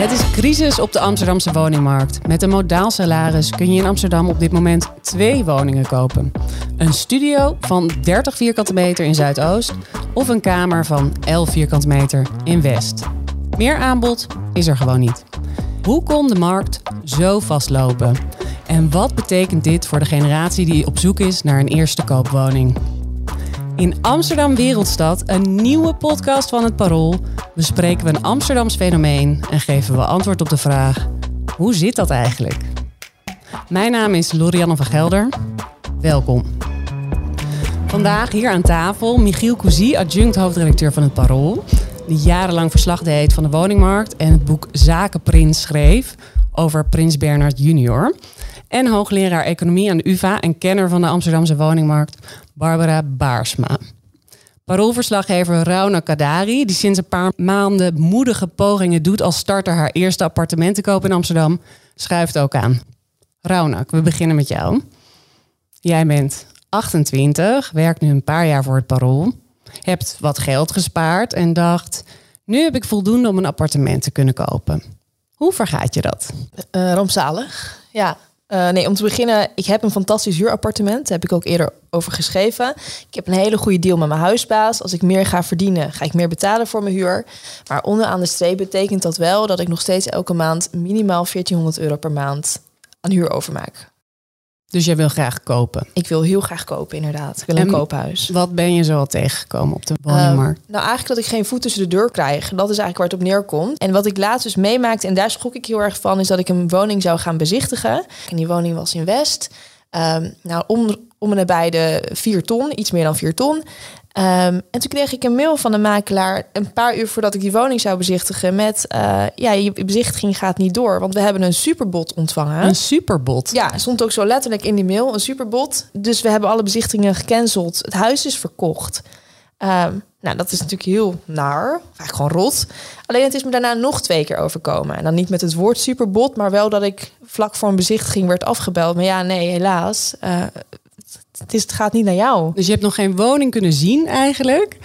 Het is crisis op de Amsterdamse woningmarkt. Met een modaal salaris kun je in Amsterdam op dit moment twee woningen kopen. Een studio van 30 vierkante meter in Zuidoost of een kamer van 11 vierkante meter in West. Meer aanbod is er gewoon niet. Hoe kon de markt zo vastlopen? En wat betekent dit voor de generatie die op zoek is naar een eerste koopwoning? In Amsterdam Wereldstad, een nieuwe podcast van het Parool, bespreken we een Amsterdams fenomeen en geven we antwoord op de vraag: hoe zit dat eigenlijk? Mijn naam is Lorianne van Gelder. Welkom. Vandaag hier aan tafel Michiel Cousy, adjunct hoofdredacteur van het Parool, die jarenlang verslag deed van de woningmarkt en het boek Zakenprins schreef over Prins Bernhard junior. En hoogleraar economie aan de UvA en kenner van de Amsterdamse woningmarkt, Barbara Baarsma. Paroolverslaggever Rauna Kadari, die sinds een paar maanden moedige pogingen doet als starter haar eerste appartement te kopen in Amsterdam, schuift ook aan. Raunak, we beginnen met jou. Jij bent 28, werkt nu een paar jaar voor het Parool, hebt wat geld gespaard en dacht: nu heb ik voldoende om een appartement te kunnen kopen. Hoe vergaat je dat? Uh, rampzalig, ja. Uh, nee, om te beginnen, ik heb een fantastisch huurappartement. Daar heb ik ook eerder over geschreven. Ik heb een hele goede deal met mijn huisbaas. Als ik meer ga verdienen, ga ik meer betalen voor mijn huur. Maar onderaan de streep betekent dat wel dat ik nog steeds elke maand minimaal 1400 euro per maand aan huur overmaak. Dus jij wil graag kopen? Ik wil heel graag kopen, inderdaad. Ik wil een koophuis. Wat ben je zo al tegengekomen op de woningmarkt? Uh, nou, eigenlijk dat ik geen voet tussen de deur krijg. Dat is eigenlijk waar het op neerkomt. En wat ik laatst dus meemaakte, en daar schrok ik heel erg van... is dat ik een woning zou gaan bezichtigen. En die woning was in West. Um, nou, om, om en nabij de 4 ton, iets meer dan 4 ton. Um, en toen kreeg ik een mail van de makelaar een paar uur voordat ik die woning zou bezichtigen met uh, ja, je bezichtiging gaat niet door, want we hebben een superbod ontvangen. Een superbod? Ja, stond ook zo letterlijk in die mail, een superbod. Dus we hebben alle bezichtigingen gecanceld. Het huis is verkocht. Um, nou, dat is natuurlijk heel naar, eigenlijk gewoon rot. Alleen het is me daarna nog twee keer overkomen. En dan niet met het woord superbod, maar wel dat ik vlak voor een bezichtiging werd afgebeld. Maar ja, nee, helaas. Uh, het, is, het gaat niet naar jou. Dus je hebt nog geen woning kunnen zien eigenlijk.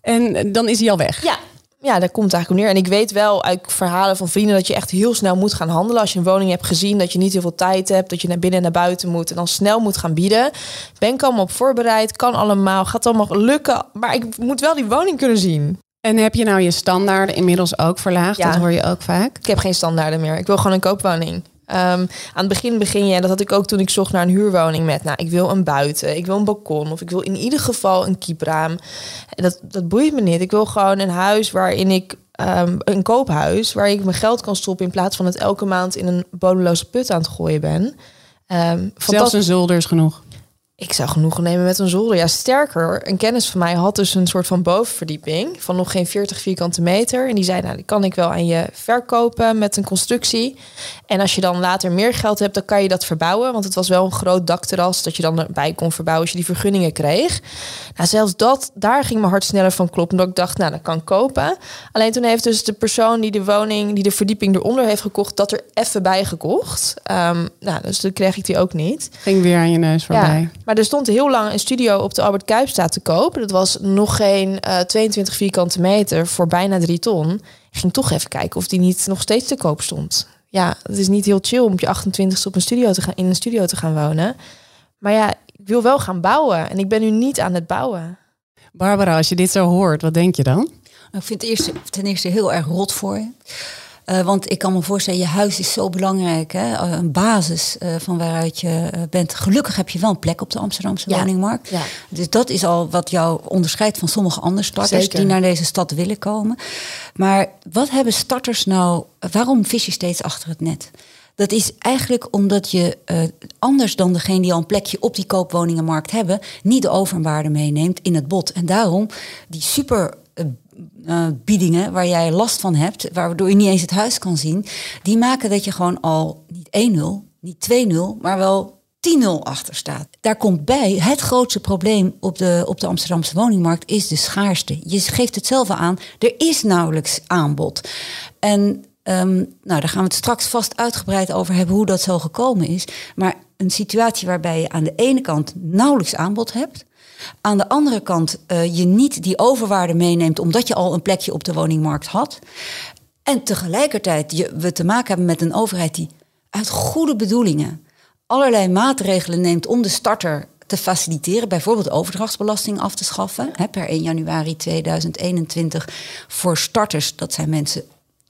En dan is hij al weg. Ja, ja, daar komt het eigenlijk op neer. En ik weet wel uit verhalen van vrienden dat je echt heel snel moet gaan handelen. Als je een woning hebt gezien, dat je niet heel veel tijd hebt, dat je naar binnen en naar buiten moet en dan snel moet gaan bieden. Ben ik allemaal op voorbereid, kan allemaal, gaat allemaal lukken. Maar ik moet wel die woning kunnen zien. En heb je nou je standaarden inmiddels ook verlaagd? Ja. Dat hoor je ook vaak. Ik heb geen standaarden meer. Ik wil gewoon een koopwoning. Um, aan het begin begin je, en dat had ik ook toen ik zocht naar een huurwoning met, nou, ik wil een buiten, ik wil een balkon of ik wil in ieder geval een kiepraam. Dat, dat boeit me niet. Ik wil gewoon een huis waarin ik um, een koophuis waar ik mijn geld kan stoppen in plaats van het elke maand in een bodemloze put aan het gooien ben. Um, Zelfs een zolder is genoeg. Ik zou genoegen nemen met een zolder. Ja, sterker, een kennis van mij had dus een soort van bovenverdieping van nog geen 40 vierkante meter. En die zei, nou, die kan ik wel aan je verkopen met een constructie. En als je dan later meer geld hebt, dan kan je dat verbouwen. Want het was wel een groot dakterras dat je dan erbij kon verbouwen als je die vergunningen kreeg. Nou, zelfs dat, daar ging mijn hart sneller van kloppen. Dat ik dacht, nou, dat kan kopen. Alleen toen heeft dus de persoon die de woning, die de verdieping eronder heeft gekocht, dat er even bij gekocht. Um, nou, dus toen kreeg ik die ook niet. Ging weer aan je neus voorbij. Ja. Maar er stond heel lang een studio op de Albert Kuipstraat te koop. Dat was nog geen uh, 22 vierkante meter voor bijna drie ton. Ik ging toch even kijken of die niet nog steeds te koop stond. Ja, het is niet heel chill om op je 28 op een studio te gaan, in een studio te gaan wonen. Maar ja, ik wil wel gaan bouwen en ik ben nu niet aan het bouwen. Barbara, als je dit zo hoort, wat denk je dan? Ik vind het eerste, ten eerste heel erg rot voor je. Uh, want ik kan me voorstellen, je huis is zo belangrijk. Hè? Eh, een basis uh, van waaruit je bent. Gelukkig heb je wel een plek op de Amsterdamse ja. woningmarkt. Ja. Dus dat is al wat jou onderscheidt van sommige andere starters Zeker. die naar deze stad willen komen. Maar wat hebben starters nou? Waarom vis je steeds achter het net? Dat is eigenlijk omdat je uh, anders dan degene die al een plekje op die koopwoningenmarkt hebben, niet de overwaarde meeneemt in het bod. En daarom die super uh, biedingen waar jij last van hebt, waardoor je niet eens het huis kan zien, die maken dat je gewoon al niet 1-0, niet 2-0, maar wel 10-0 achter staat. Daar komt bij, het grootste probleem op de, op de Amsterdamse woningmarkt is de schaarste. Je geeft het zelf aan, er is nauwelijks aanbod. En um, nou, daar gaan we het straks vast uitgebreid over hebben hoe dat zo gekomen is. Maar een situatie waarbij je aan de ene kant nauwelijks aanbod hebt, aan de andere kant uh, je niet die overwaarde meeneemt omdat je al een plekje op de woningmarkt had. En tegelijkertijd je, we te maken hebben met een overheid die uit goede bedoelingen allerlei maatregelen neemt om de starter te faciliteren, bijvoorbeeld overdrachtsbelasting af te schaffen. Hè, per 1 januari 2021 voor starters, dat zijn mensen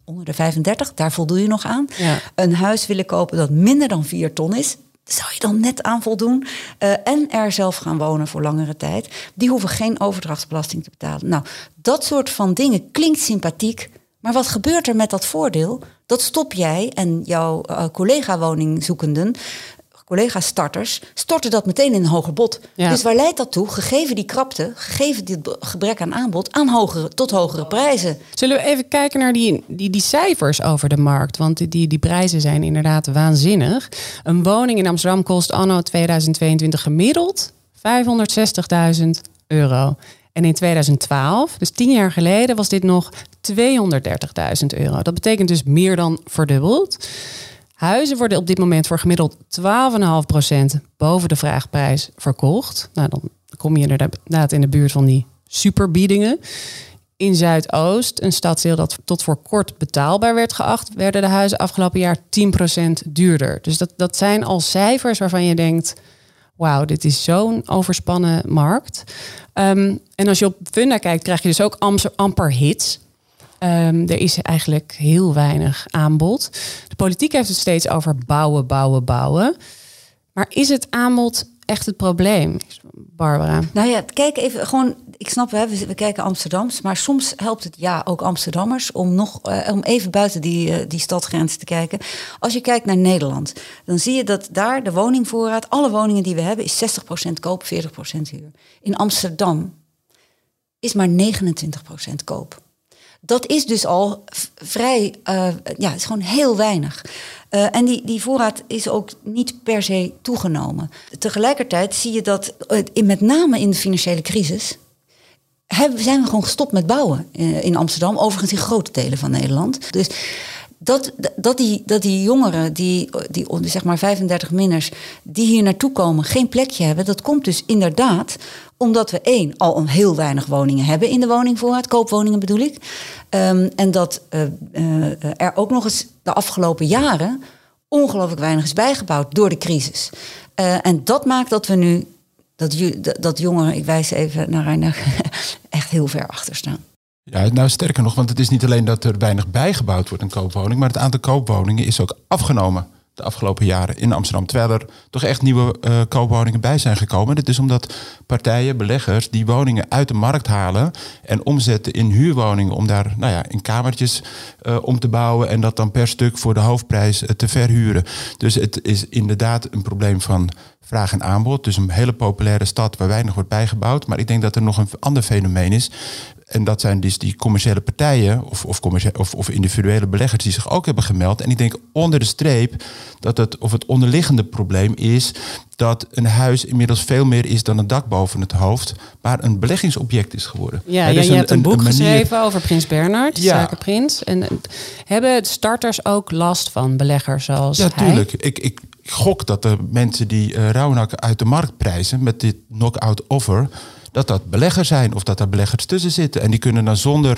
onder de 35, daar voldoe je nog aan. Ja. Een huis willen kopen dat minder dan 4 ton is. Zou je dan net aan voldoen? Eh, en er zelf gaan wonen voor langere tijd. Die hoeven geen overdrachtsbelasting te betalen. Nou, dat soort van dingen klinkt sympathiek. Maar wat gebeurt er met dat voordeel? Dat stop jij en jouw uh, collega-woningzoekenden collega-starters, storten dat meteen in een hoger bod. Ja. Dus waar leidt dat toe? Gegeven die krapte, gegeven dit gebrek aan aanbod, aan hogere, tot hogere prijzen. Zullen we even kijken naar die, die, die cijfers over de markt? Want die, die, die prijzen zijn inderdaad waanzinnig. Een woning in Amsterdam kost anno 2022 gemiddeld 560.000 euro. En in 2012, dus tien jaar geleden, was dit nog 230.000 euro. Dat betekent dus meer dan verdubbeld. Huizen worden op dit moment voor gemiddeld 12,5% boven de vraagprijs verkocht. Nou, dan kom je inderdaad in de buurt van die superbiedingen. In Zuidoost, een stadsdeel dat tot voor kort betaalbaar werd geacht, werden de huizen afgelopen jaar 10% duurder. Dus dat, dat zijn al cijfers waarvan je denkt: wauw, dit is zo'n overspannen markt. Ehm, en als je op Funda kijkt, krijg je dus ook amper, amper hits. Ehm, er is eigenlijk heel weinig aanbod. De politiek heeft het steeds over bouwen, bouwen, bouwen. Maar is het aanbod echt het probleem, Barbara? Nou ja, kijk even gewoon. Ik snap, hè, we, kijken Amsterdams, maar soms helpt het ja ook Amsterdammers om nog eh, om even buiten die, eh, die stadgrenzen te kijken. Als je kijkt naar Nederland, dan zie je dat daar de woningvoorraad, alle woningen die we hebben, is 60% koop, 40% huur. In Amsterdam is maar 29% koop. Dat is dus al vrij, eh, ja, het is gewoon heel weinig. Eh, en die, die voorraad is ook niet per se toegenomen. Tegelijkertijd zie je dat, met name in de financiële crisis, zijn we gewoon gestopt met bouwen eh, in Amsterdam. Overigens in grote delen van Nederland. Dus dat, dat, die, dat die jongeren, die, die zeg maar 35 minners, die hier naartoe komen, geen plekje hebben. Dat komt dus inderdaad omdat we één, al een heel weinig woningen hebben in de woningvoorraad. Koopwoningen bedoel ik. Ehm, en dat eh, eh, er ook nog eens de afgelopen jaren ongelooflijk weinig is bijgebouwd door de crisis. Eh, en dat maakt dat we nu, dat, dat jongeren, ik wijs even naar Reiner, echt heel ver achter staan. Ja, nou sterker nog, want het is niet alleen dat er weinig bijgebouwd wordt in koopwoning, maar het aantal koopwoningen is ook afgenomen de afgelopen jaren in Amsterdam. Terwijl er toch echt nieuwe eh, koopwoningen bij zijn gekomen. Dit is omdat partijen, beleggers, die woningen uit de markt halen en omzetten in huurwoningen om daar nou ja, in kamertjes eh, om te bouwen en dat dan per stuk voor de hoofdprijs eh, te verhuren. Dus het is inderdaad een probleem van vraag en aanbod. Dus een hele populaire stad waar weinig wordt bijgebouwd. Maar ik denk dat er nog een ander fenomeen is. En dat zijn dus die commerciële partijen of, of, of, of individuele beleggers die zich ook hebben gemeld. En ik denk onder de streep dat het, of het onderliggende probleem is dat een huis inmiddels veel meer is dan een dak boven het hoofd, maar een beleggingsobject is geworden. Ja, ja, dus je hebt een, boek manier- geschreven over Prins Bernhard, Ja. Zaken Prins. En eh, hebben starters ook last van beleggers zoals Ja, hij? tuurlijk. Ik, ik gok dat de mensen die uh, Rauwnak uit de markt prijzen met dit knock-out offer, dat dat beleggers zijn of dat daar beleggers tussen zitten. En die kunnen dan zonder,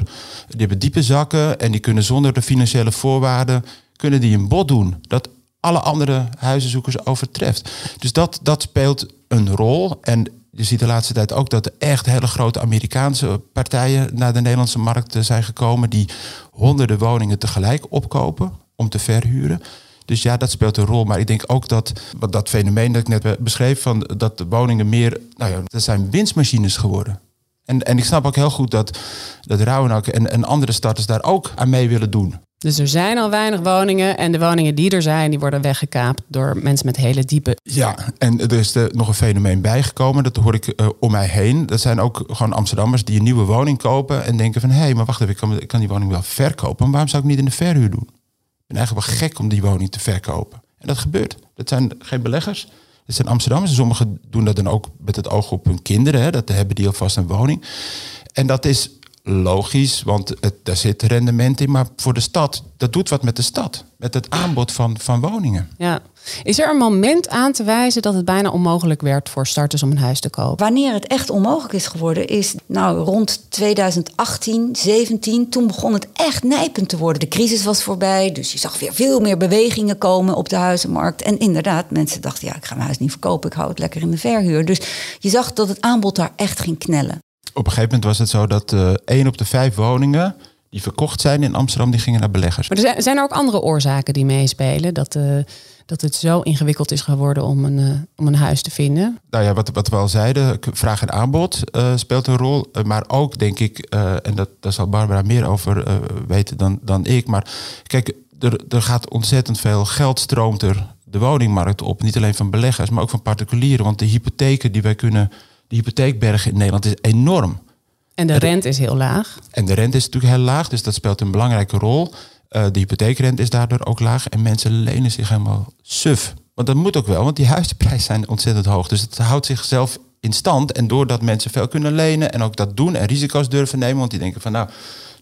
die hebben diepe zakken en die kunnen zonder de financiële voorwaarden, kunnen die een bod doen. Dat alle andere huizenzoekers overtreft. Dus dat, dat speelt een rol. En je ziet de laatste tijd ook dat er echt hele grote Amerikaanse partijen naar de Nederlandse markt zijn gekomen die honderden woningen tegelijk opkopen om te verhuren. Dus ja, dat speelt een rol. Maar ik denk ook dat wat dat fenomeen dat ik net beschreef, van dat de woningen meer, nou ja, dat zijn winstmachines geworden. En, en ik snap ook heel goed dat, dat en, en andere starters daar ook aan mee willen doen. Dus er zijn al weinig woningen en de woningen die er zijn, die worden weggekaapt door mensen met hele diepe. Ja, en er is er nog een fenomeen bijgekomen, dat hoor ik uh, om mij heen. Dat zijn ook gewoon Amsterdammers die een nieuwe woning kopen en denken van hé, hey, maar wacht even, ik kan, ik kan die woning wel verkopen, maar waarom zou ik niet in de verhuur doen? Eigenlijk wel gek om die woning te verkopen. En dat gebeurt. Dat zijn geen beleggers. Dat zijn Amsterdammers. Sommigen doen dat dan ook met het oog op hun kinderen. Hè. Dat hebben die alvast een woning. En dat is logisch, want het, daar zit rendement in. Maar voor de stad, dat doet wat met de stad. Met het aanbod van, van woningen. Ja. Is er een moment aan te wijzen dat het bijna onmogelijk werd voor starters om een huis te kopen? Wanneer het echt onmogelijk is geworden, is nou rond 2018, 17. Toen begon het echt nijpend te worden. De crisis was voorbij, dus je zag weer veel meer bewegingen komen op de huizenmarkt. En inderdaad, mensen dachten, ja, ik ga mijn huis niet verkopen, ik hou het lekker in de verhuur. Dus je zag dat het aanbod daar echt ging knellen. Op een gegeven moment was het zo dat uh, één op de vijf woningen die verkocht zijn in Amsterdam, die gingen naar beleggers. Maar er zijn, zijn er ook andere oorzaken die meespelen? Dat, uh, dat het zo ingewikkeld is geworden om een, uh, om een huis te vinden? Nou ja, wat, wat we al zeiden, vraag en aanbod uh, speelt een rol. maar ook denk ik, en dat, daar zal Barbara meer over weten dan, dan ik. Maar kijk, er, er gaat ontzettend veel geld stroomt er de woningmarkt op. Niet alleen van beleggers, maar ook van particulieren. Want de hypotheken die wij kunnen de hypotheekberg in Nederland is enorm. En de rente is heel laag. En de rente is natuurlijk heel laag, dus dat speelt een belangrijke rol. Uh, de hypotheekrente is daardoor ook laag en mensen lenen zich helemaal suf. Want dat moet ook wel, want die huizenprijzen zijn ontzettend hoog. Dus het houdt zichzelf in stand. En doordat mensen veel kunnen lenen en ook dat doen en risico's durven nemen, want die denken van nou,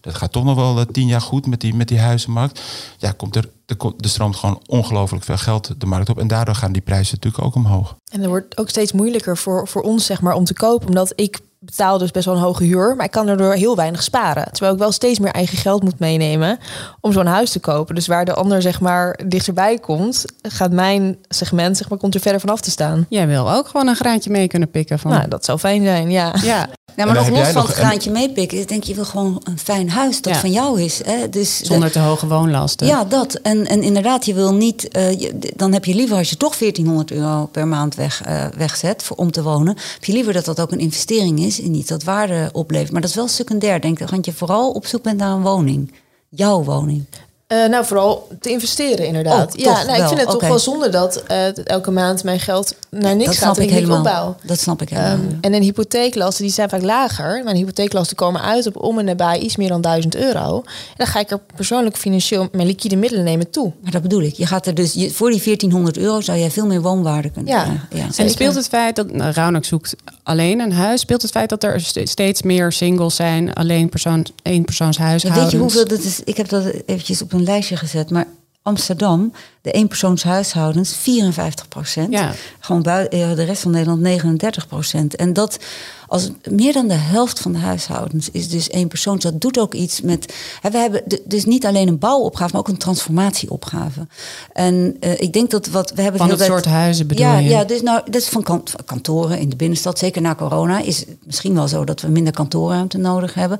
dat gaat toch nog wel uh, tien jaar goed met die, met die huizenmarkt. Ja, komt er, er, er stroomt gewoon ongelooflijk veel geld de markt op. En daardoor gaan die prijzen natuurlijk ook omhoog. En er wordt ook steeds moeilijker voor, voor ons zeg maar, om te kopen. Omdat ik betaal dus best wel een hoge huur, maar ik kan erdoor heel weinig sparen. Terwijl ik wel steeds meer eigen geld moet meenemen om zo'n huis te kopen. Dus waar de ander zeg maar dichterbij komt, gaat mijn segment zeg maar komt er verder vanaf te staan. Jij wil ook gewoon een graantje mee kunnen pikken van. Nou, dat zou fijn zijn, ja. Ja. Ja, maar nog los van het graantje meepikken. Ik denk je wil gewoon een fijn huis dat van jou is. Hè? Dus Zonder te hoge woonlasten. Ja, dat. En, en inderdaad, je wil niet. Uh, je, dan heb je liever als je toch 1400 euro per maand weg, uh, wegzet voor, om te wonen. Heb je liever dat dat ook een investering is en niet dat waarde oplevert. Maar dat is wel secundair, denk ik. Want je vooral op zoek bent naar een woning. Jouw woning. Uh, nou, vooral te investeren inderdaad. Oh, ja, nou, ik vind het okay. toch wel zonde dat uh, elke maand mijn geld naar niks dat gaat snap ik helemaal. opbouw. Dat snap ik helemaal. Um, en een hypotheeklasten die zijn vaak lager. Mijn hypotheeklasten komen uit op om en nabij iets meer dan 1000 euro. En dan ga ik er persoonlijk financieel mijn liquide middelen nemen toe. Maar dat bedoel ik. Je gaat er dus je, voor die 1400 euro zou jij veel meer woonwaarde kunnen ja. krijgen. Ja. En speelt het feit dat nou, Raunak zoekt alleen een huis, speelt het feit dat er steeds meer singles zijn, alleen persoon, één persoonshuishoudens? Ja, weet je hoeveel dat is? Ik heb dat eventjes op een lijstje gezet, maar Amsterdam, de eenpersoonshuishoudens, 54 procent. Ja. Gewoon buiten, de rest van Nederland 39 procent. En dat als meer dan de helft van de huishoudens is dus één persoon. Dat doet ook iets met. Hè, we hebben dus niet alleen een bouwopgave, maar ook een transformatieopgave. En uh, ik denk dat wat we hebben. Van het tijd, soort huizen bedoel ja, je? Ja, dus nou, dat is van kant, kantoren in de binnenstad. Zeker na corona is het misschien wel zo dat we minder kantoorruimte nodig hebben.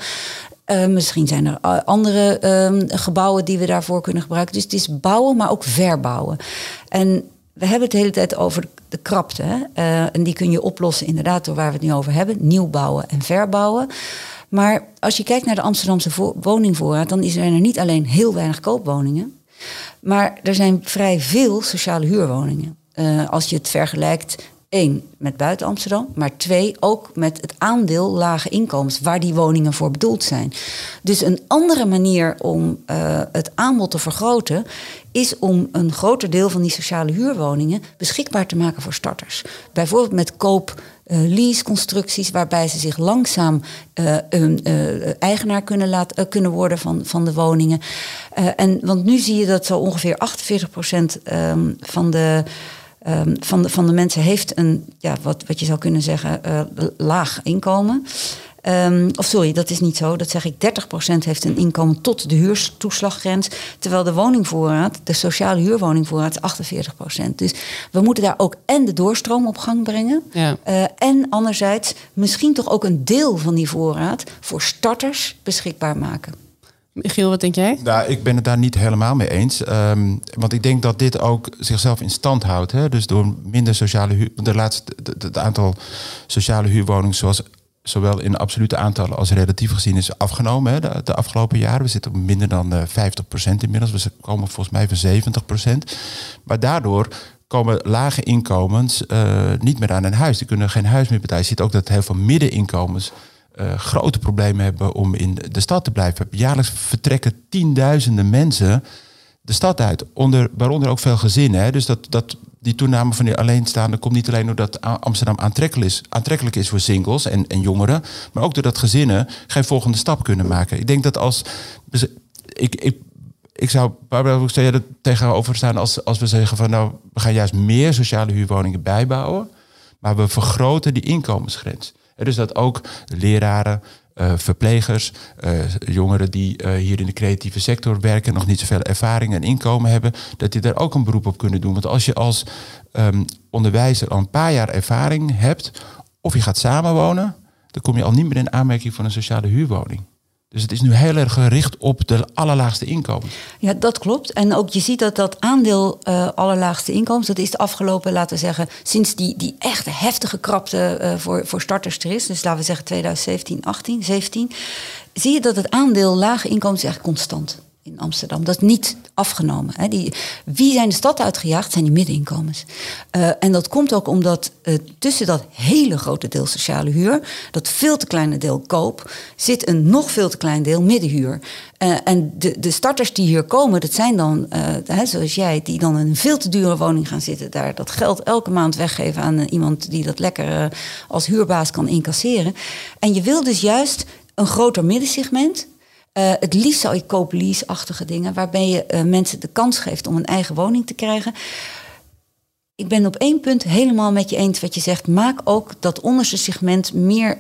Uh, misschien zijn er andere uh, gebouwen die we daarvoor kunnen gebruiken. Dus het is bouwen, maar ook verbouwen. En we hebben het de hele tijd over de krapte. Hè? Uh, en die kun je oplossen inderdaad door waar we het nu over hebben. Nieuw bouwen en verbouwen. Maar als je kijkt naar de Amsterdamse woningvoorraad... dan is er niet alleen heel weinig koopwoningen... maar er zijn vrij veel sociale huurwoningen. Uh, als je het vergelijkt Eén, met buiten Amsterdam. Maar twee, ook met het aandeel lage inkomens, waar die woningen voor bedoeld zijn. Dus een andere manier om uh, het aanbod te vergroten, is om een groter deel van die sociale huurwoningen beschikbaar te maken voor starters. Bijvoorbeeld met koop. Uh, lease-constructies, waarbij ze zich langzaam uh, eigenaar kunnen, laten, kunnen worden van, van de woningen. en, want nu zie je dat zo ongeveer 48% um, van de Um, van, de, van de mensen heeft een, ja, wat, wat je zou kunnen zeggen, uh, laag inkomen. Um, of sorry, dat is niet zo. Dat zeg ik, 30% heeft een inkomen tot de huurtoeslaggrens. Terwijl de woningvoorraad, de sociale huurwoningvoorraad, is 48%. Dus we moeten daar ook en de doorstroom op gang brengen. Ja. Uh, en anderzijds misschien toch ook een deel van die voorraad voor starters beschikbaar maken. Michiel, wat denk jij? Nou, ik ben het daar niet helemaal mee eens. Um, want ik denk dat dit ook zichzelf in stand houdt. Hè? Dus door minder sociale huur. De laatste, het aantal sociale huurwoningen, zoals zowel in absolute aantallen als relatief gezien, is afgenomen hè, de, afgelopen jaren. We zitten op minder dan uh, 50% inmiddels. We komen volgens mij van 70%. Maar daardoor komen lage inkomens uh, niet meer aan een huis. Die kunnen geen huis meer betalen. Je ziet ook dat heel veel middeninkomens uh, grote problemen hebben om in de stad te blijven. Jaarlijks vertrekken tienduizenden mensen de stad uit, onder, waaronder ook veel gezinnen. Hè. Dus dat, dat, die toename van die alleenstaande komt niet alleen doordat Amsterdam aantrekkelijk is, aantrekkelijk is voor singles en, en jongeren, maar ook doordat gezinnen geen volgende stap kunnen maken. Ik denk dat als. Ik, ik, ik zou, Barbara, zou je er tegenover staan als, als we zeggen van nou, we gaan juist meer sociale huurwoningen bijbouwen, maar we vergroten die inkomensgrens. Dus dat ook leraren, eh, verplegers, eh, jongeren die eh, hier in de creatieve sector werken, nog niet zoveel ervaring en inkomen hebben, dat die daar ook een beroep op kunnen doen. Want als je als ehm, onderwijzer al een paar jaar ervaring hebt, of je gaat samenwonen, dan kom je al niet meer in aanmerking voor een sociale huurwoning. Dus het is nu heel erg gericht op de allerlaagste inkomens. Ja, dat klopt. En ook je ziet dat dat aandeel eh, allerlaagste inkomens, dat is de afgelopen, laten we zeggen, sinds die, die echt heftige krapte eh, voor, voor starters er is, dus laten we zeggen 2017, 18, 17, zie je dat het aandeel lage inkomens echt constant in Amsterdam. Dat is niet afgenomen. Hè. Die, wie zijn de stad uitgejaagd? Zijn die middeninkomens. Uh, en dat komt ook omdat uh, tussen dat hele grote deel sociale huur, dat veel te kleine deel koop, zit een nog veel te klein deel middenhuur. Uh, en de, de starters die hier komen, dat zijn dan, hè, zoals jij, die dan in een veel te dure woning gaan zitten, daar dat geld elke maand weggeven aan iemand die dat lekker als huurbaas kan incasseren. En je wil dus juist een groter middensegment. Uh, het liefst zou je koop-lease-achtige dingen, waarbij je uh, mensen de kans geeft om een eigen woning te krijgen. Ik ben op één punt helemaal met je eens wat je zegt. Maak ook dat onderste segment meer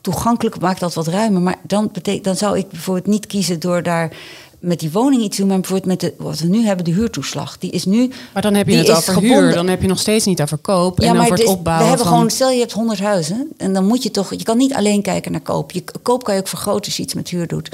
toegankelijk, maak dat wat ruimer. Maar dan, dan zou ik bijvoorbeeld niet kiezen door daar met die woning iets doen, maar bijvoorbeeld met de, wat we nu hebben, de huurtoeslag. Die is nu. Maar dan heb je het over gebonden. huur, dan heb je nog steeds niet over koop. Ja, en over het opbouwen. We hebben van... gewoon, stel je hebt 100 huizen en dan moet je toch, je kan niet alleen kijken naar koop. Je, koop kan je ook vergroten als je iets met huur doet.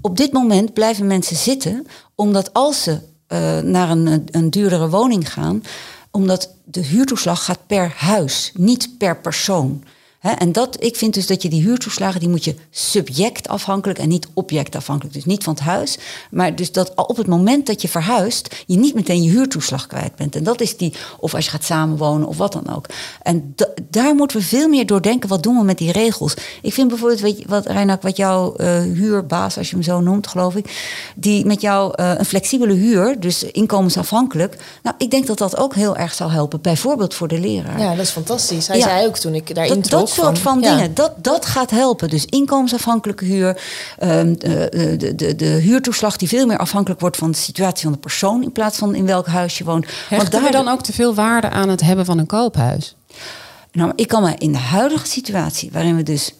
Op dit moment blijven mensen zitten, omdat als ze uh, naar een, een duurdere woning gaan, omdat de huurtoeslag gaat per huis, niet per persoon. He, en dat, ik vind dus dat je die huurtoeslagen, die moet je subjectafhankelijk en niet objectafhankelijk. Dus niet van het huis, maar dus dat op het moment dat je verhuist, je niet meteen je huurtoeslag kwijt bent. En dat is die, of als je gaat samenwonen of wat dan ook. En daar moeten we veel meer door denken, wat doen we met die regels? Ik vind bijvoorbeeld, weet je, wat Reinak, wat jouw uh, huurbaas, als je hem zo noemt, geloof ik, die met jou uh, een flexibele huur, dus inkomensafhankelijk. Nou, ik denk dat dat ook heel erg zou helpen, bijvoorbeeld voor de leraar. Ja, dat is fantastisch. Hij ja. zei ook toen ik daarin dat, dat soort van, dingen, dat, dat gaat helpen. Dus inkomensafhankelijke huur, um, de, de, de, de, huurtoeslag die veel meer afhankelijk wordt van de situatie van de persoon in plaats van in welk huis je woont. Hechten daar we dan ook te veel waarde aan het hebben van een koophuis? Nou, ik kan me in de huidige situatie, waarin we dus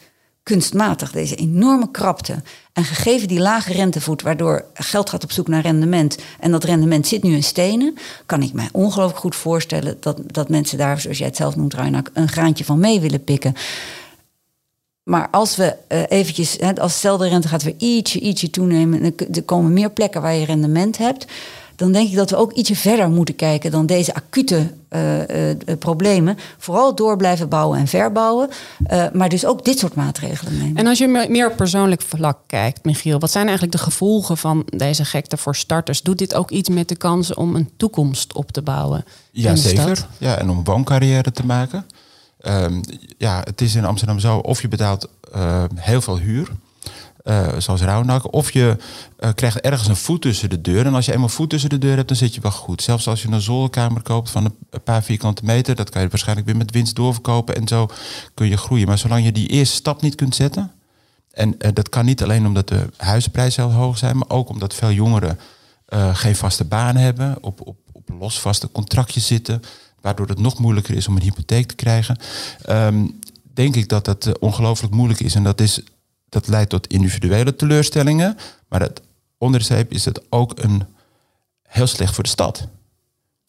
kunstmatig deze enorme krapte en gegeven die lage rentevoet, waardoor geld gaat op zoek naar rendement en dat rendement zit nu in stenen, kan ik mij ongelooflijk goed voorstellen dat, dat mensen daar, zoals jij het zelf noemt, Ruinak, een graantje van mee willen pikken. Maar als we uh, eventjes, hè, als stel de rente gaat weer ietsje, ietsje toenemen, en er komen meer plekken waar je rendement hebt, dan denk ik dat we ook ietsje verder moeten kijken dan deze acute problemen. Vooral door blijven bouwen en verbouwen, uh, maar dus ook dit soort maatregelen nemen. En als je meer op persoonlijk vlak kijkt, Michiel, wat zijn eigenlijk de gevolgen van deze gekte voor starters? Doet dit ook iets met de kans om een toekomst op te bouwen? Ja, zeker. Ja, en om wooncarrière te maken. Um, ja, het is in Amsterdam zo, of je betaalt heel veel huur. Uh, zoals Rauwnak. Of je uh, krijgt ergens een voet tussen de deur. En als je eenmaal voet tussen de deur hebt, dan zit je wel goed. Zelfs als je een zolderkamer koopt van een paar vierkante meter, dat kan je waarschijnlijk weer met winst doorverkopen. En zo kun je groeien. Maar zolang je die eerste stap niet kunt zetten. En uh, dat kan niet alleen omdat de huizenprijzen heel hoog zijn, maar ook omdat veel jongeren geen vaste baan hebben, op, op, op losvaste contractjes zitten, waardoor het nog moeilijker is om een hypotheek te krijgen. Um, denk ik dat dat ongelooflijk moeilijk is. En dat is dat leidt tot individuele teleurstellingen. Maar het onderstreep is het ook een heel slecht voor de stad.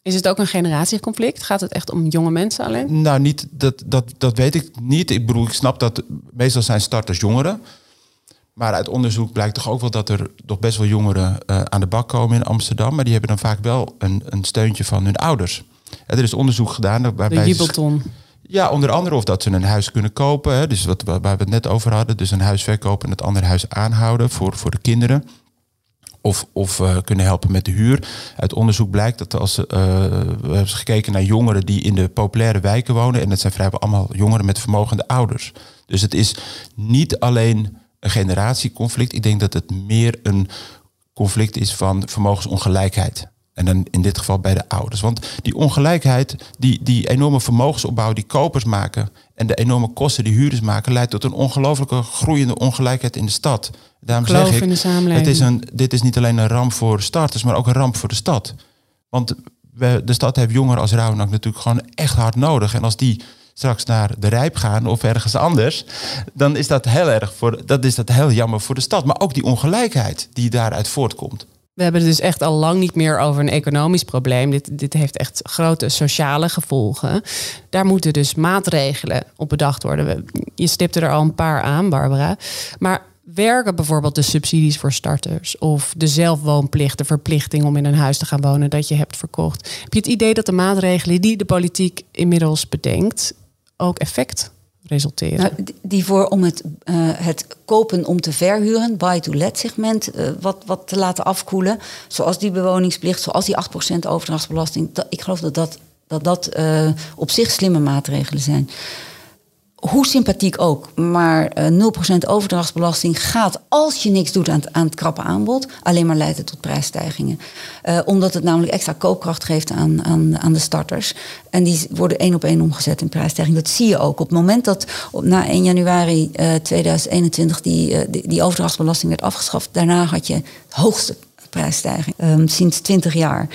Is het ook een generatieconflict? Gaat het echt om jonge mensen alleen? Nou, niet, dat, dat, dat weet ik niet. Ik bedoel, ik snap dat meestal zijn starters jongeren. Maar uit onderzoek blijkt toch ook wel dat er toch best wel jongeren uh, aan de bak komen in Amsterdam. Maar die hebben dan vaak wel een, een steuntje van hun ouders. er is onderzoek gedaan waarbij. De jubelton. Ja, onder andere of dat ze een huis kunnen kopen. Dus wat, waar we het net over hadden. Dus een huis verkopen en het andere huis aanhouden voor, voor de kinderen. Of, of uh, kunnen helpen met de huur. Uit onderzoek blijkt dat als uh, we hebben gekeken naar jongeren die in de populaire wijken wonen. En dat zijn vrijwel allemaal jongeren met vermogende ouders. Dus het is niet alleen een generatieconflict. Ik denk dat het meer een conflict is van vermogensongelijkheid. En dan in dit geval bij de ouders. Want die ongelijkheid, die, die enorme vermogensopbouw die kopers maken en de enorme kosten die huurders maken, leidt tot een ongelooflijke groeiende ongelijkheid in de stad. Daarom Geloof zeg ik, in de samenleving. Het is een, dit is niet alleen een ramp voor starters, maar ook een ramp voor de stad. Want we, de stad heeft jongeren als Rauwnak natuurlijk gewoon echt hard nodig. En als die straks naar de Rijp gaan of ergens anders, dan is dat heel erg voor, dat is dat heel jammer voor de stad. Maar ook die ongelijkheid die daaruit voortkomt. We hebben het dus echt al lang niet meer over een economisch probleem. Dit, dit heeft echt grote sociale gevolgen. Daar moeten dus maatregelen op bedacht worden. Je stipte er al een paar aan, Barbara. Maar werken bijvoorbeeld de subsidies voor starters of de zelfwoonplicht, de verplichting om in een huis te gaan wonen dat je hebt verkocht? Heb je het idee dat de maatregelen die de politiek inmiddels bedenkt ook effect resulteren? Nou, die voor om het, uh, het kopen om te verhuren, buy-to-let segment, uh, wat, wat te laten afkoelen. Zoals die bewoningsplicht, zoals die 8% overdrachtsbelasting. Dat, ik geloof dat dat, dat, dat uh, op zich slimme maatregelen zijn hoe sympathiek ook, maar uh, eh, 0% overdrachtsbelasting gaat als je niks doet aan het, aan het krappe aanbod, alleen maar leiden tot prijsstijgingen. Uh, omdat het namelijk extra koopkracht geeft aan, aan, aan de starters. En die worden één op één omgezet in prijsstijging. Dat zie je ook. Op het moment dat op, na 1 januari uh, eh, 2021 die, die, die, overdrachtsbelasting werd afgeschaft, daarna had je de hoogste prijsstijging um, sinds 20 jaar.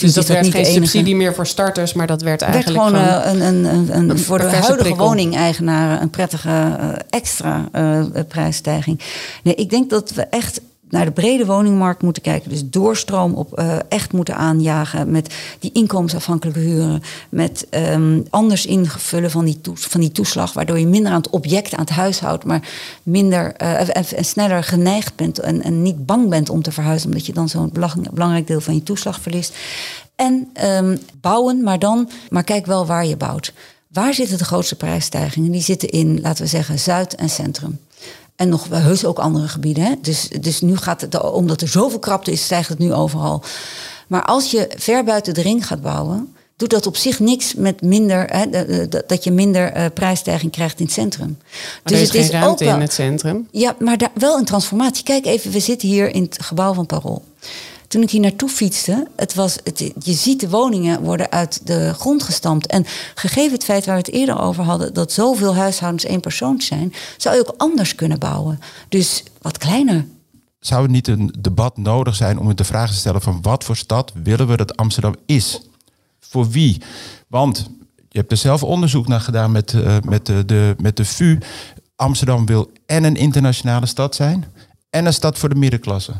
Dus dat werd geen subsidie meer voor starters, maar dat werd eigenlijk werd gewoon, eh, een, een, een, een, voor de huidige woningeigenaren een prettige uh, extra uh, prijsstijging. Nee, ik denk dat we echt naar de brede woningmarkt moeten kijken. Dus doorstroom op uh, echt moeten aanjagen met die inkomensafhankelijke huren. Met um, anders invullen van die, van die toeslag. Waardoor je minder aan het object, aan het huis houdt. Maar minder uh, en, sneller geneigd bent en, niet bang bent om te verhuizen. Omdat je dan zo'n belangrijk deel van je toeslag verliest. En um, bouwen, maar dan, maar kijk wel waar je bouwt. Waar zitten de grootste prijsstijgingen? Die zitten in, laten we zeggen, Zuid en Centrum. En nog heus ook andere gebieden. Hè? Dus, dus nu gaat het, omdat er zoveel krapte is, stijgt het nu overal. Maar als je ver buiten de ring gaat bouwen, doet dat op zich niks met minder, hè, dat je minder uh, prijsstijging krijgt in het centrum. Maar dus het is ook wel, in het centrum. Ja, maar daar, wel een transformatie. Kijk even, we zitten hier in het gebouw van Parool. Toen ik hier naartoe fietste, het was, het, je ziet de woningen worden uit de grond gestampt. En gegeven het feit waar we het eerder over hadden, dat zoveel huishoudens één persoon zijn, zou je ook anders kunnen bouwen. Dus wat kleiner. Zou het niet een debat nodig zijn om de vraag te stellen van wat voor stad willen we dat Amsterdam is? Voor wie? Want je hebt er zelf onderzoek naar gedaan met, uh, met, de, de, met de VU. Amsterdam wil en een internationale stad zijn en een stad voor de middenklasse.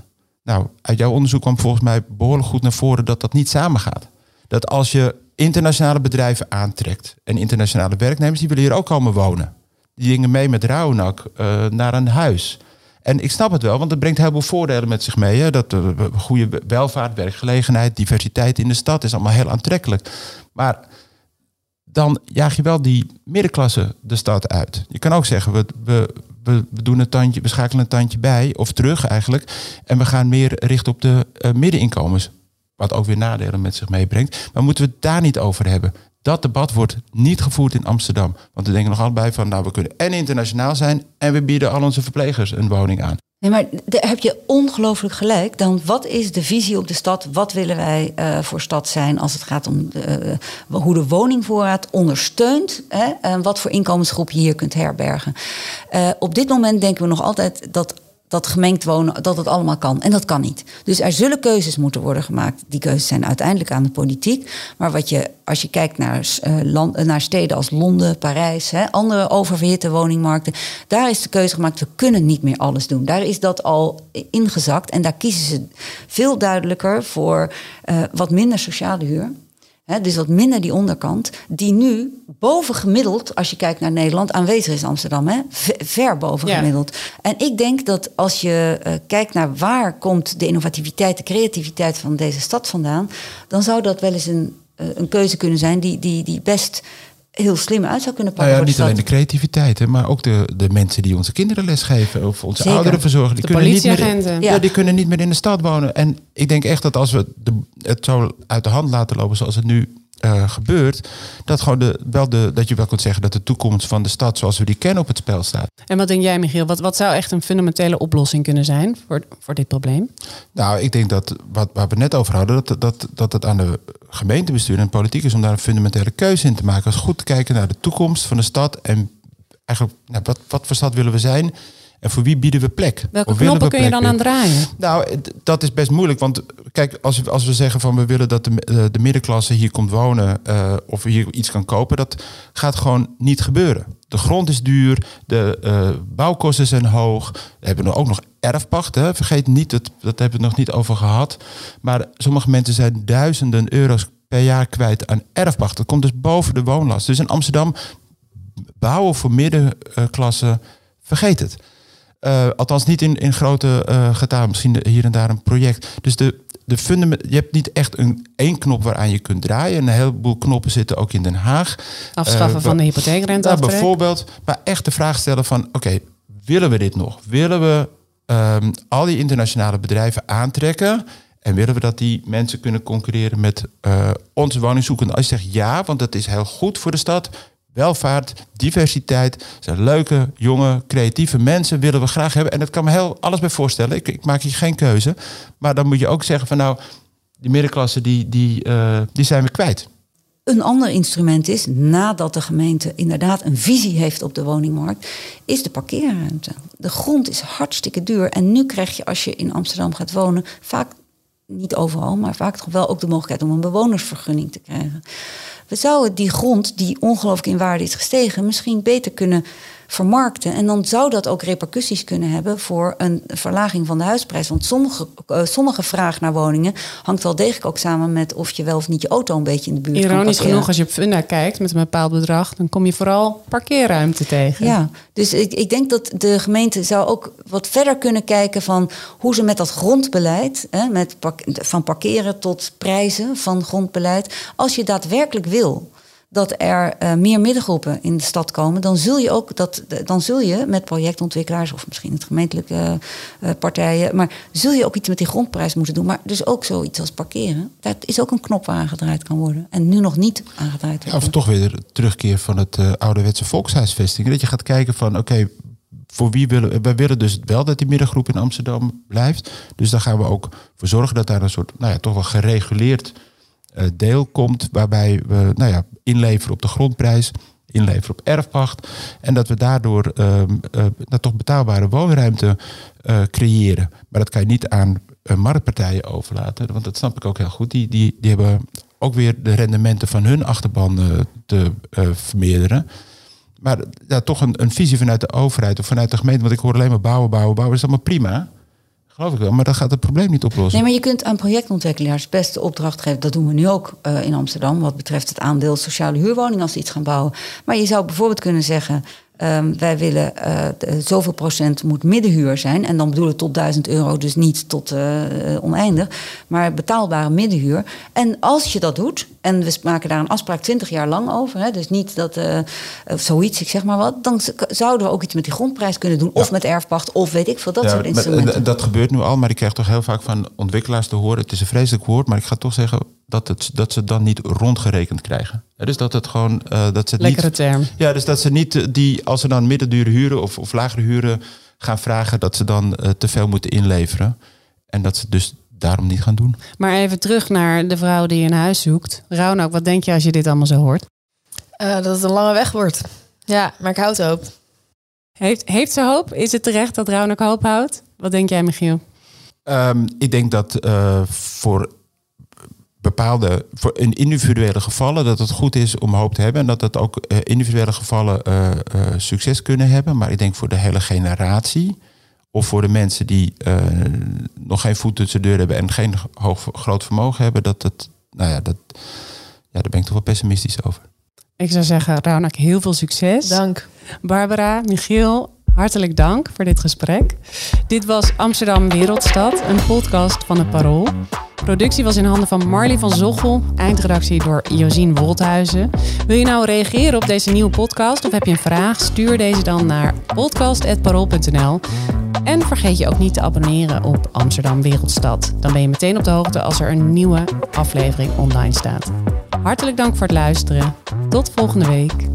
Nou, uit jouw onderzoek kwam volgens mij behoorlijk goed naar voren dat dat niet samengaat. Dat als je internationale bedrijven aantrekt en internationale werknemers, die willen hier ook komen wonen. Die dingen mee met Rauwnak uh, naar een huis. En ik snap het wel, want het brengt heel veel voordelen met zich mee. Hè? Dat uh, goede welvaart, werkgelegenheid, diversiteit in de stad is allemaal heel aantrekkelijk. Maar dan jaag je wel die middenklasse de stad uit. Je kan ook zeggen, we, we, doen een tandje, we schakelen een tandje bij, of terug eigenlijk. En we gaan meer richten op de uh, middeninkomens. Wat ook weer nadelen met zich meebrengt. Maar moeten we het daar niet over hebben? Dat debat wordt niet gevoerd in Amsterdam. Want we denken nog allebei van, nou we kunnen en internationaal zijn en we bieden al onze verplegers een woning aan. Nee, maar daar heb je ongelooflijk gelijk. Dan wat is de visie op de stad? Wat willen wij uh, voor stad zijn als het gaat om uh, hoe de woningvoorraad ondersteunt? Hè, en wat voor inkomensgroep je hier kunt herbergen? Uh, op dit moment denken we nog altijd dat dat gemengd wonen, dat het allemaal kan. En dat kan niet. Dus er zullen keuzes moeten worden gemaakt. Die keuzes zijn uiteindelijk aan de politiek. Maar wat je, als je kijkt naar, uh, land, uh, naar steden als Londen, Parijs, hè, andere oververhitte woningmarkten, daar is de keuze gemaakt, we kunnen niet meer alles doen. Daar is dat al ingezakt. En daar kiezen ze veel duidelijker voor uh, wat minder sociale huur dus wat minder die onderkant, die nu boven gemiddeld, als je kijkt naar Nederland, aanwezig is Amsterdam. Hè? Ver boven gemiddeld. En ik denk dat als je uh, kijkt naar waar komt de innovativiteit, de creativiteit van deze stad vandaan, dan zou dat wel eens een, uh, een keuze kunnen zijn die, die, die best heel slim uit zou kunnen pakken. Nou ja, niet alleen de creativiteit, hè, maar ook de, de mensen die onze kinderen lesgeven of onze Zeker. ouderen verzorgen. Die de kunnen niet meer, ja. die kunnen niet meer in de stad wonen. En ik denk echt dat als we de, het zo uit de hand laten lopen zoals het nu eh, gebeurt, dat, gewoon de, wel de, dat je wel kunt zeggen dat de toekomst van de stad zoals we die kennen op het spel staat. En wat denk jij, Michiel? Wat, wat zou echt een fundamentele oplossing kunnen zijn voor, voor dit probleem? Nou, ik denk dat wat waar we net over hadden, dat, dat, dat het aan de gemeentebestuur en politiek is om daar een fundamentele keuze in te maken. Als goed te kijken naar de toekomst van de stad en eigenlijk nou, wat, wat voor stad willen we zijn en voor wie bieden we plek? Welke Of willen knoppen we kun je dan aan draaien? Nou, dat is best moeilijk. Want kijk, als we, als we zeggen van we willen dat de, eh, de middenklasse hier komt wonen eh, of hier iets kan kopen, dat gaat gewoon niet gebeuren. De grond is duur, de eh, bouwkosten zijn hoog. We hebben ook nog erfpacht. Hè. Vergeet niet, dat, dat hebben we het nog niet over gehad. Maar sommige mensen zijn duizenden euro's per jaar kwijt aan erfpacht. Dat komt dus boven de woonlast. Dus in Amsterdam bouwen voor middenklasse, vergeet het. Eh, althans niet in, in grote eh getalen. Misschien hier en daar een project. Dus de, de fundament, je hebt niet echt een één knop waaraan je kunt draaien. Een heleboel knoppen zitten ook in Den Haag. Afschaffen Eh, van de Nou, hypotheekrenteaftrek? bijvoorbeeld, maar echt de vraag stellen van... oké, willen we dit nog? Willen we ehm, al die internationale bedrijven aantrekken... en willen we dat die mensen kunnen concurreren met eh, onze woningzoekenden? Als je zegt ja, want dat is heel goed voor de stad... welvaart, diversiteit, leuke, jonge, creatieve mensen... willen we graag hebben. En dat kan me heel alles bij voorstellen. Ik, ik maak hier geen keuze. Maar dan moet je ook zeggen van nou... die middenklasse, die, die, eh, die zijn we kwijt. Een ander instrument is, nadat de gemeente inderdaad een visie heeft op de woningmarkt, is de parkeerruimte. De grond is hartstikke duur. En nu krijg je, als je in Amsterdam gaat wonen, vaak niet overal, maar vaak toch wel ook de mogelijkheid om een bewonersvergunning te krijgen. We zouden die grond, die ongelooflijk in waarde is gestegen, misschien beter kunnen vermarkten. En dan zou dat ook repercussies kunnen hebben voor een verlaging van de huisprijs. Want sommige, eh, sommige vraag naar woningen hangt wel degelijk ook samen met of je wel of niet je auto een beetje in de buurt Ironisch genoeg, als je op Funda kijkt met een bepaald bedrag, dan kom je vooral parkeerruimte tegen. Ja, dus ik, ik denk dat de gemeente zou ook wat verder kunnen kijken van hoe ze met dat grondbeleid, hè, met van parkeren tot prijzen van grondbeleid, als je daadwerkelijk wil dat er eh, meer middengroepen in de stad komen, dan zul je ook dat, dan zul je met projectontwikkelaars of misschien het gemeentelijke eh, partijen, maar zul je ook iets met die grondprijs moeten doen. Maar dus ook zoiets als parkeren, dat is ook een knop waar aangedraaid kan worden en nu nog niet aangedraaid Ja, wordt. of toch weer terugkeer van het eh, ouderwetse volkshuisvesting. Dat je gaat kijken van oké, voor wie willen we? Wij willen dus wel dat die middengroep in Amsterdam blijft. Dus daar gaan we ook voor zorgen dat daar een soort, nou ja, toch wel gereguleerd eh, deel komt. Waarbij we nou ja, inleveren op de grondprijs, inleveren op erfpacht. En dat we daardoor ehm, eh, toch betaalbare woonruimte eh, creëren. Maar dat kan je niet aan eh, marktpartijen overlaten. Want dat snap ik ook heel goed. Die, die, die hebben ook weer de rendementen van hun achterban eh, te eh, vermeerderen. Maar toch een, een visie vanuit de overheid of vanuit de gemeente. Want ik hoor alleen maar bouwen, bouwen, bouwen. Dat is allemaal prima. Geloof ik wel. Maar dat gaat het probleem niet oplossen. Nee, maar je kunt aan projectontwikkelaars best de opdracht geven. Dat doen we nu ook eh, in Amsterdam. Wat betreft het aandeel sociale huurwoningen als ze iets gaan bouwen. Maar je zou bijvoorbeeld kunnen zeggen. Ehm, wij willen eh, de- zoveel procent moet middenhuur zijn. En dan bedoelen we tot 1000 euro, dus niet tot eh, eh, oneindig. Maar betaalbare middenhuur. En als je dat doet, en we maken daar een afspraak 20 jaar lang over. Hè, dus niet dat of zoiets, ik zeg maar wat. Dan zouden we ook iets met die grondprijs kunnen doen. Of met erfpacht, of weet ik veel, dat Ja, soort instrumenten. dat gebeurt nu al, maar ik krijg toch heel vaak van ontwikkelaars te horen. Het is een vreselijk woord, maar ik ga toch zeggen dat, het, dat ze het dan niet rondgerekend krijgen. Dus dat het gewoon. eh, dat ze het Lekkere niet, term. Ja, dus dat ze niet eh, die, als ze dan middendure huren of, of lagere huren gaan vragen, dat ze dan eh, te veel moeten inleveren. En dat ze dus daarom niet gaan doen. Maar even terug naar de vrouw die een huis zoekt. Raunak, wat denk je als je dit allemaal zo hoort? Eh, dat het een lange weg wordt. Ja, maar ik houd hoop. Heeft, heeft ze hoop? Is het terecht dat Raunak hoop houdt? Wat denk jij, Michiel? Ehm, ik denk dat eh, voor bepaalde, voor in individuele gevallen, dat het goed is om hoop te hebben. En dat dat ook eh, individuele gevallen eh, eh, succes kunnen hebben. Maar ik denk voor de hele generatie, of voor de mensen die eh, nog geen voet tussen de deur hebben en geen hoog, groot vermogen hebben, dat het, nou ja, dat, ja, daar ben ik toch wel pessimistisch over. Ik zou zeggen, Raunak, heel veel succes. Dank. Barbara, Michiel, hartelijk dank voor dit gesprek. Dit was Amsterdam Wereldstad, een podcast van het Parool. Productie was in handen van Marley van Zochel, eindredactie door Josien Wolthuizen. Wil je nou reageren op deze nieuwe podcast of heb je een vraag? Stuur deze dan naar podcast.parool.nl. En vergeet je ook niet te abonneren op Amsterdam Wereldstad. Dan ben je meteen op de hoogte als er een nieuwe aflevering online staat. Hartelijk dank voor het luisteren. Tot volgende week.